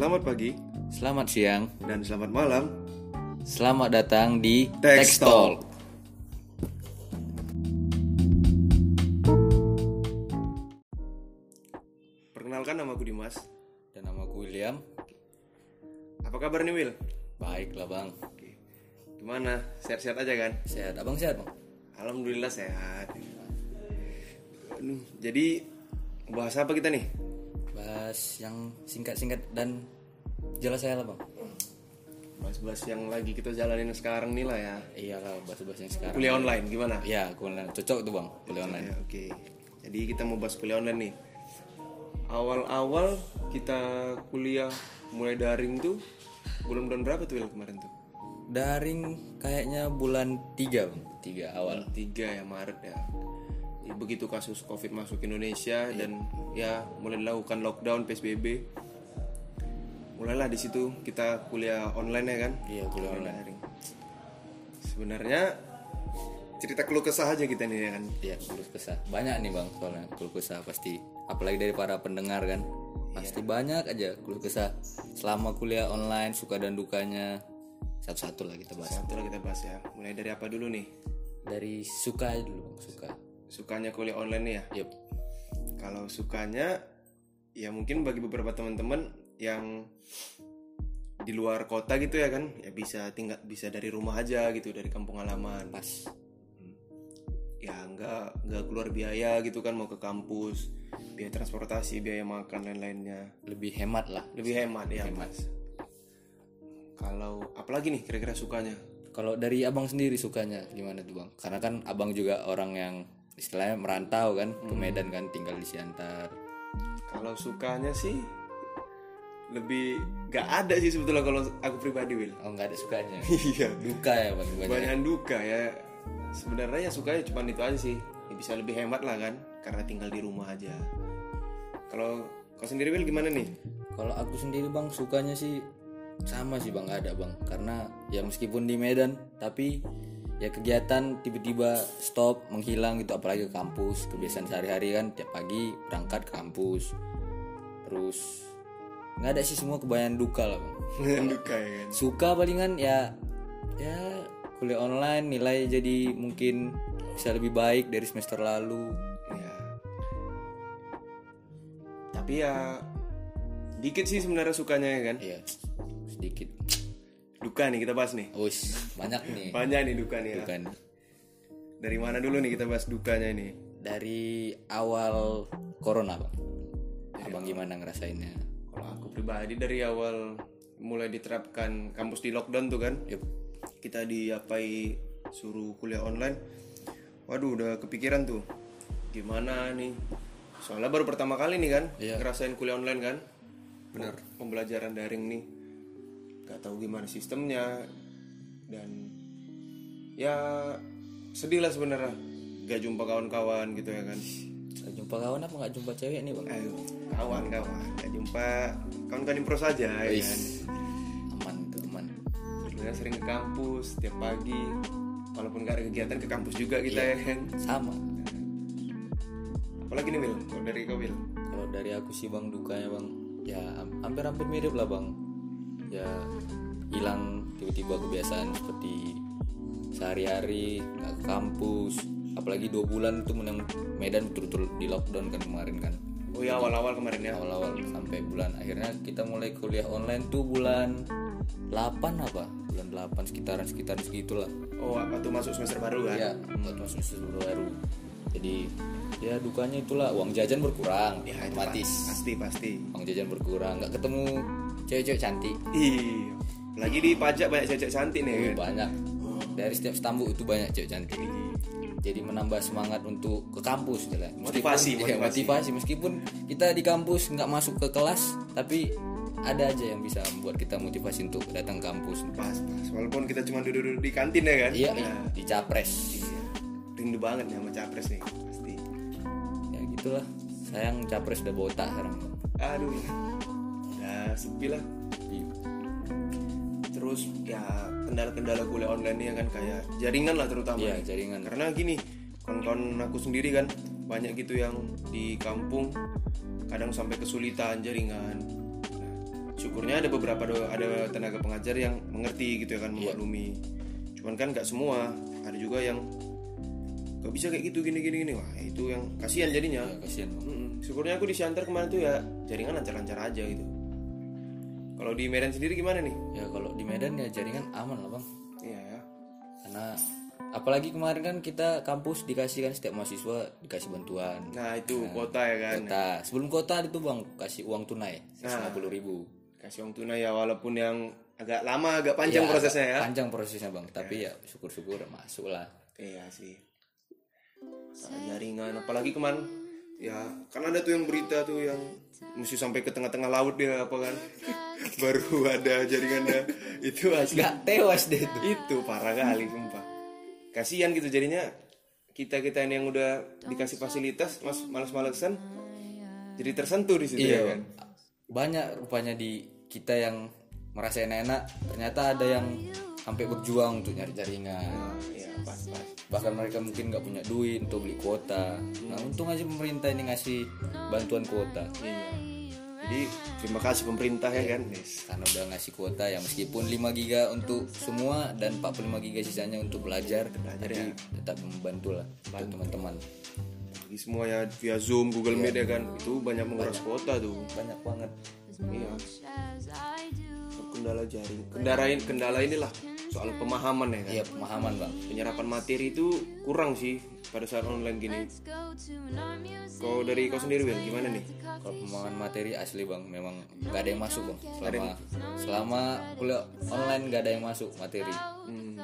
Selamat pagi Selamat siang, dan selamat malam. selamat datang di Text Text Talk. Perkenalkan nama aku Dimas. Dan nama aku William. Apa kabar nih Will? Baiklah bang, Oke. Gimana? Sehat-sehat aja kan? sehat. Abang sehat bang? Alhamdulillah sehat. Aduh, Jadi bahas apa kita nih? Bahas yang singkat-singkat dan jelas saya lah bang. Bahas-bahas yang lagi kita jalanin sekarang nih lah ya. Iyalah bahas-bahas yang sekarang. Kuliah online gimana? Ya, kuliah cocok tuh bang, kuliah online. Ya, Oke. Jadi kita mau bahas kuliah online nih. Awal-awal kita kuliah mulai daring tuh bulan-bulan berapa tuh kemarin tuh? Daring kayaknya bulan 3 bang, 3 awal. tiga ya Maret ya. Begitu kasus COVID masuk Indonesia dan ya mulai dilakukan lockdown PSBB. Mulailah di situ kita kuliah online ya kan? Iya kuliah online. Daring. Sebenarnya cerita keluh kesah aja kita nih ya kan. Iya keluh kesah. Banyak nih bang soalnya keluh kesah pasti. Apalagi dari para pendengar kan. Pasti banyak aja keluh kesah. Selama kuliah online suka dan dukanya. Satu-satu lah kita bahas. Satu lah kita bahas ya. Mulai dari apa dulu nih? Dari suka aja dulu bang, suka. Sukanya kuliah online nih ya. Yup. Kalau sukanya ya mungkin bagi beberapa teman-teman yang di luar kota gitu ya kan ya bisa tinggal bisa dari rumah aja gitu dari kampung halaman Pas. ya nggak nggak keluar biaya gitu kan mau ke kampus biaya transportasi biaya makan dan lainnya Lebih hemat lah. lebih hemat ya Hemat. mas kalau apalagi nih kira-kira sukanya Kalau dari abang sendiri sukanya gimana tuh bang? Karena kan abang juga orang yang istilahnya merantau kan ke Medan kan tinggal di Siantar. kalau sukanya sih lebih nggak ada sih sebetulnya kalau aku pribadi Will Oh nggak ada sukanya. iya. Duka ya bang banyak. banyak duka ya. Sebenarnya ya sukanya cuma itu aja sih. Ya bisa lebih hemat lah kan karena tinggal di rumah aja. Kalau kau sendiri Will gimana nih? Kalau aku sendiri bang sukanya sih sama sih bang. Nggak ada bang. Karena ya meskipun di Medan tapi ya kegiatan tiba-tiba stop menghilang gitu apalagi ke kampus. Kebiasaan sehari-hari kan tiap pagi berangkat ke kampus. Terus nggak ada sih semua kebanyakan duka lah. Bang duka ya kan? Suka palingan ya ya kuliah online nilai jadi mungkin bisa lebih baik dari semester lalu. Ya tapi ya dikit sih sebenarnya sukanya ya kan? Ya sedikit duka nih kita bahas nih. Ush, banyak nih. Banyak nih duka nih ya. Bukan dari mana dulu nih kita bahas dukanya ini? Dari awal corona bang. Abang gimana ngerasainnya? Kalau aku pribadi dari awal mulai diterapkan kampus di lockdown tuh kan. Yup. kita diapai suruh kuliah online. Waduh udah kepikiran tuh. Gimana nih? Soalnya baru pertama kali nih kan Iya. ngerasain kuliah online kan. Bener pembelajaran daring nih nggak tahu gimana sistemnya. Dan ya sedih lah sebenarnya. Gak jumpa kawan-kawan gitu ya kan. Nggak jumpa kawan apa nggak jumpa cewek nih bang? Ayo kawan kawan gak jumpa kawan-kawan impro saja ya kan. Aman tuh aman. Dulunya sering ke kampus tiap pagi. Walaupun gak ada kegiatan ke kampus juga kita ya kan. Sama. Apalagi nih Will kalau dari kau Will kalau dari aku sih bang dukanya bang ya hampir-hampir mirip lah bang ya hilang tiba-tiba kebiasaan seperti sehari-hari nggak ke kampus. Apalagi dua bulan tuh menang Medan betul-betul di lockdown kan kemarin kan. Oh ya awal-awal kemarin ya. Awal-awal sampai bulan. Akhirnya kita mulai kuliah online tuh bulan 8 apa? Bulan 8 sekitaran sekitaran segitulah. Oh apa tuh masuk semester baru kan? Ya buat masuk semester baru. Jadi ya dukanya itulah. Uang jajan berkurang ya itu otomatis. pa- pasti pasti. Uang jajan berkurang nggak ketemu cewek-cewek cantik. Iya. Lagi di pajak banyak cewek cantik nih Wih, kan? banyak. Dari setiap stambuk itu banyak cewek cantik. Jadi menambah semangat untuk ke kampus gitu. Lah. Meskipun- Motivasi, iya, motivasi. motivasi. Meskipun kita di kampus nggak masuk ke kelas tapi ada aja yang bisa membuat kita motivasi untuk datang ke kampus. Pas pas. Walaupun kita cuma duduk-duduk di kantin ya kan? Iya Nah, di capres. Iya. rindu banget nih sama capres nih pasti. Ya gitulah. Sayang capres udah botak sekarang. Aduh sepi lah Iya. terus ya kendala-kendala kuliah online ini ya kan kayak jaringan lah terutama Iya, nih. jaringan. karena gini kawan-kawan aku sendiri kan banyak gitu yang di kampung kadang sampai kesulitan jaringan Nah, syukurnya ada beberapa do- ada tenaga pengajar yang mengerti gitu ya kan memaklumi cuman kan nggak semua ada juga yang gak bisa kayak gitu gini gini gini wah itu yang kasihan jadinya ya kasihan Mm-mm. syukurnya aku di Siantar kemarin tuh ya jaringan lancar-lancar aja gitu kalau di Medan sendiri gimana nih? Ya kalau di Medan ya jaringan aman lah bang. Iya ya. Karena apalagi kemarin kan kita kampus dikasih kan setiap mahasiswa dikasih bantuan. Nah itu kuota ya kan? kota sebelum kota itu bang kasih uang tunai lima puluh ribu. kasih uang tunai ya walaupun yang agak lama agak panjang Ya, prosesnya ya. panjang prosesnya bang. Tapi ya syukur-syukur masuk lah. Iya sih. Jaringan apalagi kemarin ya kan ada tuh yang berita tuh yang mesti sampai ke tengah-tengah laut dia apa kan baru ada jaringannya. Itu asli. Nggak tewas deh itu. Itu parah kali sumpah. Kasihan gitu jadinya. Kita kita ini yang udah dikasih fasilitas mas malas-malesan jadi tersentuh di situ ya Iya, kan? Banyak rupanya di kita yang merasa enak-enak. Ternyata ada yang sampai berjuang untuk nyari jaringan. Nah, iya pas pas. Bahkan mereka mungkin nggak punya duit untuk beli kuota. Nah untung aja pemerintah ini ngasih bantuan kuota. Iya jadi terima kasih pemerintah ya kan? Yes. karena udah ngasih kuota ya meskipun 5 giga untuk semua dan 45 giga sisanya untuk belajar tapi tetap membantu lah untuk teman-teman. Bagi semua ya via zoom google meet ya kan? Itu banyak menguras kuota tuh. Banyak banget. Iya. Kendala jaring kendala ini kendala inilah soal pemahaman ya kan? Iya pemahaman bang. Penyerapan materi itu kurang sih pada saat online gini. Kau dari kau sendiri Wil gimana nih? Kalau pemahaman materi asli bang memang nggak ada yang masuk bang. Selama selama kuliah online nggak ada yang masuk materi. Hmm.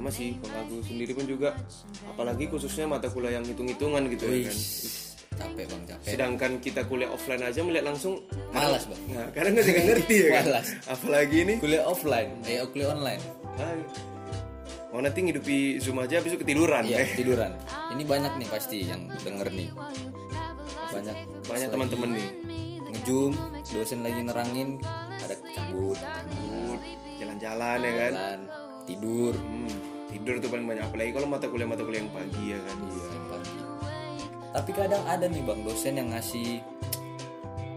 sama sih kalau aku sendiri pun juga. Apalagi khususnya mata kuliah yang hitung-hitungan gitu ya kan capek bang capek. Sedangkan kita kuliah offline aja melihat langsung malas bang. Nah kadang nggak ngerti ya kan? Malas. apalagi ini? Kuliah offline eh kuliah online. Ah, mau nanti ngidupi zoom aja habis itu ketiduran iya eh. tiduran ini banyak nih pasti yang denger nih. Banyak. Banyak teman-teman nih. Ngejum dosen lagi nerangin ada cabut Cabut, jalan-jalan ya kan? Jalan tidur. Hmm, tidur tuh paling banyak. Apalagi kalau mata kuliah mata kuliah yang pagi ya kan? Iya, yang pagi. Tapi kadang ada nih bang dosen yang ngasih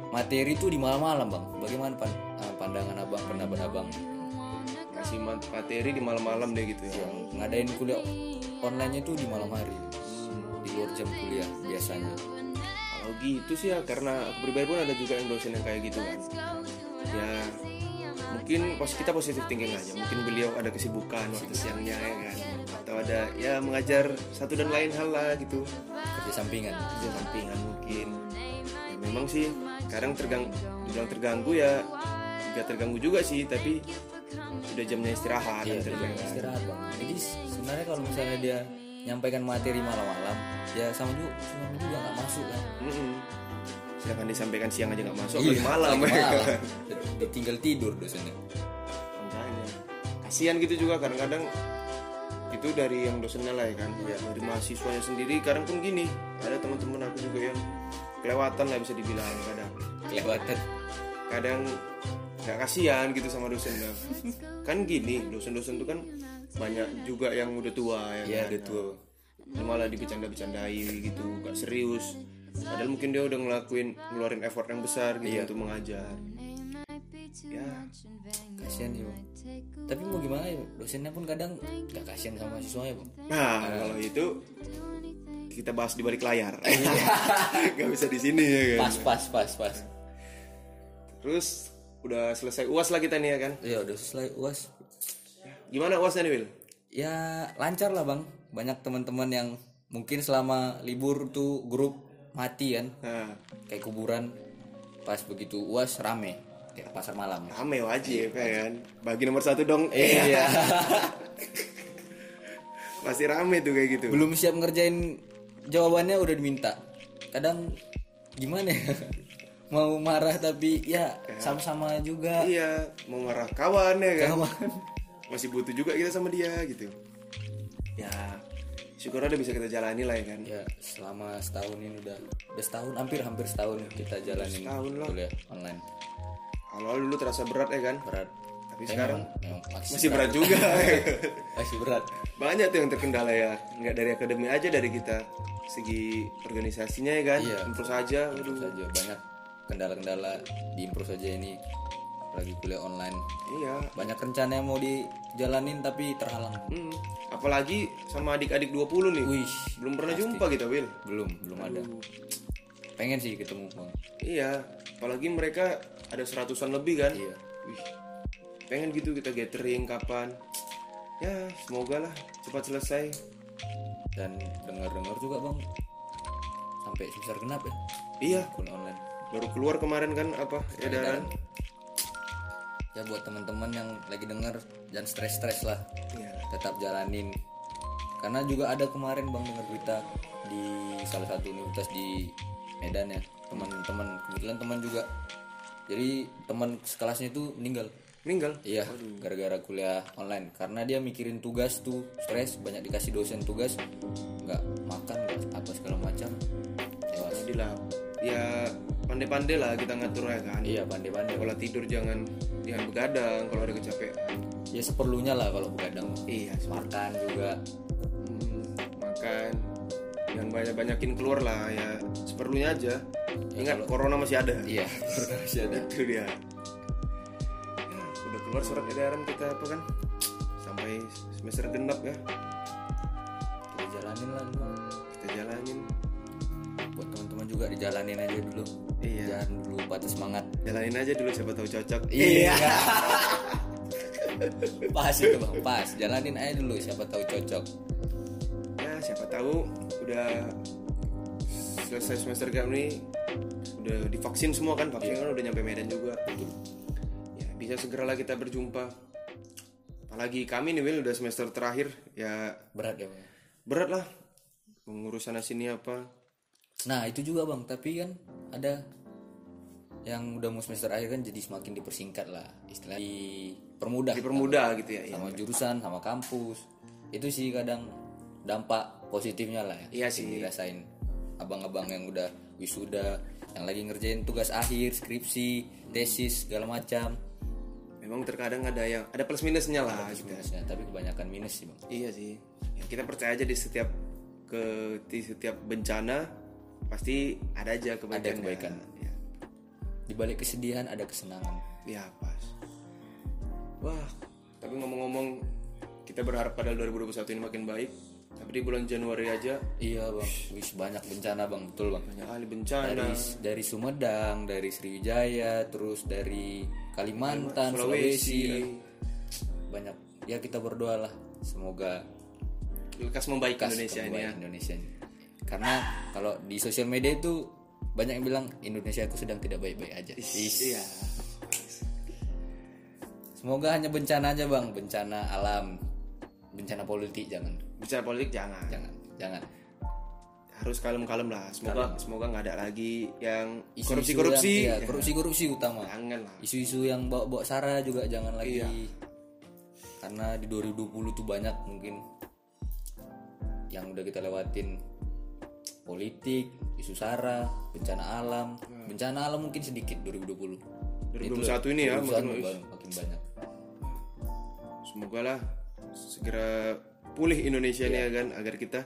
materi tuh di malam-malam bang. Bagaimana pan ah, pandangan abang pendapat abang? Ngasih mat- materi di malam-malam deh gitu ya. Yang ngadain kuliah online itu di malam hari di luar jam kuliah biasanya. Kalau gitu sih ya karena aku pribadi pun ada juga yang dosen yang kayak gitu kan. Ya mungkin pos kita positif thinking aja. Mungkin beliau ada kesibukan waktu siangnya ya kan? Atau ada ya mengajar satu dan lain hal lah gitu kerja sampingan kerja sampingan mungkin ya memang sih kadang tergang dibilang terganggu ya gak terganggu juga sih tapi udah jamnya istirahat Iya, terganggu. istirahat bang jadi sebenarnya kalau misalnya dia nyampaikan materi malam-malam ya sama juga sama juga nggak masuk kan Mm-mm. sedangkan disampaikan siang aja nggak masuk Iya, malam ya malam. ditinggal tidur dosennya kasihan gitu juga kadang-kadang itu dari yang dosennya lah ya kan. Dari mahasiswanya sendiri. Kadang pun gini ada teman-teman aku juga yang kelewatan lah bisa dibilang kadang. Kelewatan. Kadang nggak kasihan gitu sama dosennya. Kan gini dosen-dosen tuh kan banyak juga yang udah tua ya ya kan? udah tua. Malah dibicanda-bicandai gitu gak serius. Padahal mungkin dia udah ngelakuin ngeluarin effort yang besar gitu untuk mengajar ya kasihan sih bang. tapi mau gimana ya dosennya pun kadang gak kasihan sama mahasiswanya bang. Nah, kalau itu kita bahas di balik layar. Gak bisa di sini ya kan. pas pas pas pas. Terus udah selesai UAS lah kita nih ya kan. ya udah selesai uas Gimana UASnya nih, Will? ya lancar lah bang. Banyak teman-teman yang mungkin selama libur tuh grup mati kan? Nah, kayak kuburan. Pas begitu uas rame kayak pasar malam rame wajib ya kan. Bagi nomor satu dong. iya Masih rame tuh kayak gitu. belum siap ngerjain jawabannya udah diminta kadang gimana ya mau marah tapi ya sama-sama juga Iya, mau marah kawan ya kan. kawan Masih butuh juga kita sama dia gitu. Ya, syukur ada bisa kita jalani lah ya kan. ya selama setahun ini udah udah setahun hampir hampir setahun kita jalanin Setahun lah. kuliah online Awal dulu terasa berat ya kan. berat. Tapi sekarang memang- memang masih, masih berat juga. masih berat. Banyak tuh yang terkendala ya. Nggak dari akademi aja dari kita. Segi organisasinya ya kan? Iya. tentu saja waduh saja. Banyak kendala-kendala di improve saja ini. Lagi kuliah online. Iya. Banyak rencana yang mau dijalanin tapi terhalang. Hmm, apalagi sama adik-adik 20 nih. wih Belum pernah jumpa kita, Will. belum belum ada. Pengen sih ketemu bang Iya, apalagi mereka ada seratusan lebih kan. iya Wih, pengen gitu kita gathering kapan. Ya, semoga lah cepat selesai. dan dengar-dengar juga bang sampai semester genap ya Iya, kuliah online baru keluar kemarin kan apa edaran. ya buat teman-teman yang lagi dengar jangan stres-stres lah Iya. tetap jalanin karena juga ada kemarin bang dengar berita di salah satu universitas di Medan ya teman-teman kebetulan teman juga jadi teman sekelasnya itu meninggal. Meninggal. iya gara-gara kuliah online. Karena dia mikirin tugas tuh stres banyak dikasih dosen tugas. Nggak makan nggak apa segala macam. Tewas. Lah, ya pandai-pandai lah kita ngatur ya kan. iya pandai-pandai. Kalau tidur jangan jangan begadang kalau ada kecapean. ya seperlunya lah kalau begadang. Iya, makan juga. Hmm, makan. Jangan banyak banyakin keluar lah ya. Seperlunya aja ingat corona masih ada. Iya masih ada. Itu dia. Ya, udah keluar surat edaran kita apa kan? Sampai semester genap ya. Kita jalanin lah dulu. Kita jalanin. Buat teman-teman juga dijalanin aja dulu. Iya. jangan dulu patah semangat. Jalanin aja dulu siapa tahu cocok. Iya. Pas itu bang. Pas. Jalanin aja dulu siapa tahu cocok. Ya siapa tahu udah selesai semester genap nih udah divaksin semua kan vaksin kan udah nyampe Medan juga. Ya bisa segeralah kita berjumpa. Apalagi kami nih Will udah semester terakhir. Ya berat ya bang? berat lah. Mengurus sana sini apa. Nah itu juga bang. Tapi kan ada yang udah mau semester akhir kan jadi semakin dipersingkat lah. Istilah dipermudah dipermudah gitu ya iya. sama jurusan sama kampus. Itu sih kadang dampak positifnya lah ya. Iya sih. dirasain abang-abang yang udah wisuda yang lagi ngerjain tugas akhir skripsi tesis segala macam. Memang terkadang ada yang ada plus minusnya lah gitu. minusnya tapi kebanyakan minus sih bang. Iya sih. Ya, kita percaya aja di setiap ke di setiap bencana pasti ada aja kebaikan Ada kebaikan. ya, di balik kesedihan ada kesenangan. Ya pas. Wah tapi ngomong-ngomong kita berharap pada 2021 ini makin baik tapi di bulan Januari aja iya bang. Wis banyak bencana bang. Betul bang. Banyak kali bencana. Dari dari Sumedang dari Sriwijaya terus dari Kalimantan Sulawesi, banyak. Ya kita berdoa lah. Semoga lekas membaik kas Indonesia ini ya. Indonesia ini. karena kalau di sosial media itu banyak yang bilang Indonesia aku sedang tidak baik-baik aja. Is. iya. Semoga hanya bencana aja bang. Bencana alam. Bencana politik jangan bicara politik jangan. Jangan jangan. Harus kalem-kalem lah. Semoga semoga nggak ada lagi yang korupsi-korupsi. yang- iya, korupsi-korupsi utama. Jangan lah. Isu-isu yang bawa-bawa sara juga jangan lagi. Iya. karena di 2020 tuh banyak mungkin yang udah kita lewatin. Politik isu sara bencana alam. Hmm. bencana alam mungkin sedikit 2020 2021 ini ya 2021 makin makin, makin banyak. Semoga lah segera pulih Indonesia ini ya kan agar kita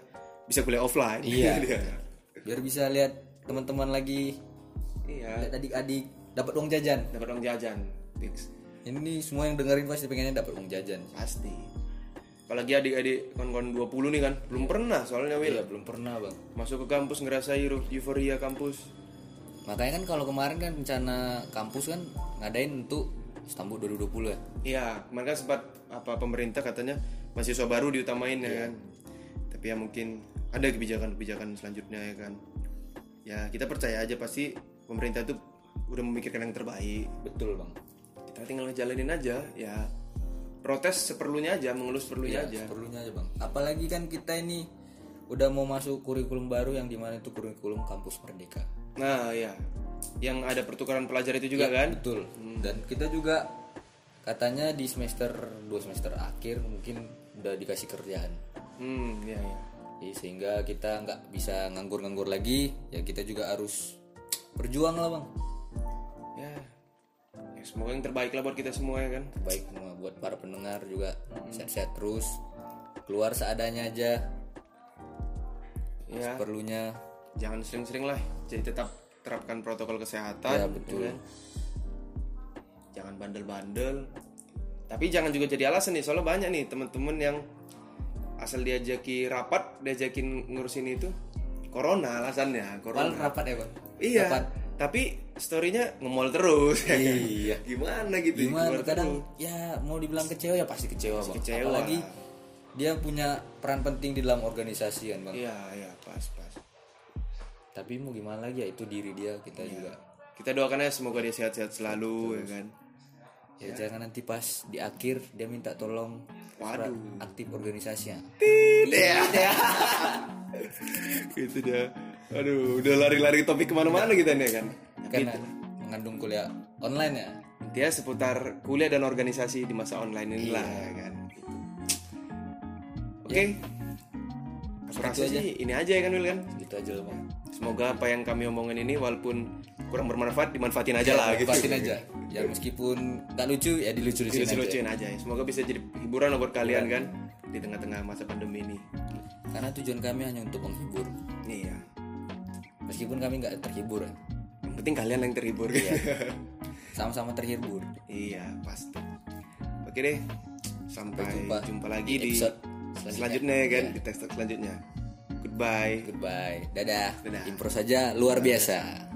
bisa kuliah offline. Iya. Dia. biar bisa lihat teman-teman lagi. Iya. Adik-adik dapat uang jajan. Dapat uang jajan fix ini semua yang dengerin pasti pengennya dapat uang jajan. Pasti. Apalagi adik-adik kawan-kawan 20 nih kan. Belum pernah soalnya Will Iya belum pernah bang. Masuk ke kampus ngerasa euforia kampus. Makanya kan kalau kemarin kan rencana kampus kan ngadain untuk Istanbul 2020 ya? Iya kemarin kan sempat apa pemerintah katanya mahasiswa baru diutamain ya kan? Tapi ya mungkin ada kebijakan-kebijakan selanjutnya ya kan? Ya kita percaya aja pasti pemerintah tuh udah memikirkan yang terbaik. Betul bang. Kita tinggal ngejalanin aja ya. Protes seperlunya aja mengelus seperlunya aja. perlunya aja bang. Apalagi kan kita ini udah mau masuk kurikulum baru yang di mana itu kurikulum kampus merdeka. Nah ya yang ada pertukaran pelajar itu juga kan? betul. Dan kita juga katanya di semester dua semester akhir mungkin udah dikasih kerjaan. Hmm ya ya Jadi, sehingga kita nggak bisa nganggur-nganggur lagi ya kita juga harus berjuang lah bang. Ya Ya, semoga yang terbaik lah buat kita semua ya kan? Baik semua buat para pendengar juga. Sehat-sehat terus keluar seadanya aja. Ya. perlunya. Jangan sering-sering lah jadi tetap terapkan protokol kesehatan Ya, betul. kan? jangan bandel-bandel tapi jangan juga jadi alasan nih soalnya banyak nih teman-teman yang asal diajaki rapat diajakin ngurusin itu corona alasannya corona rapat ya bang iya Rapat. tapi storynya ngemol terus ya kan? Iya. gimana gitu gimana kadang terus. ya mau dibilang kecewa ya pasti kecewa bang kecewa. apalagi dia punya peran penting di dalam organisasi kan bang iya iya pas pas tapi mau gimana lagi ya itu diri dia kita Iya. juga kita doakan ya semoga dia sehat-sehat selalu ya kan ya jangan nanti pas di akhir dia minta tolong Waduh. aktif organisasinya Tidak. gitu dia. Aduh, udah lari-lari topik ke mana-mana kita nih kan. Karena mengandung kuliah online ya dia seputar kuliah dan organisasi di masa online inilah ya kan. Gitu. Oke. Aku rasa sih ini aja ya kan Wil kan. gitu aja bang Semoga apa yang kami omongin ini walaupun kurang bermanfaat dimanfaatin aja lah gitu. Manfaatin aja ya meskipun nggak lucu ya dilucu-lucuin aja Lucu-lucuin aja ya. Semoga bisa jadi hiburan buat kalian kan di tengah-tengah masa pandemi ini. karena tujuan kami hanya untuk menghibur Iya. meskipun kami nggak terhibur ya. Yang penting kalian yang terhibur gitu. sama-sama terhibur Iya pasti. Oke deh, sampai jumpa jumpa, lagi di di episode selanjutnya, selanjutnya. ya kan di teks selanjutnya. Goodbye. goodbye dadah, Dadah. impro saja luar biasa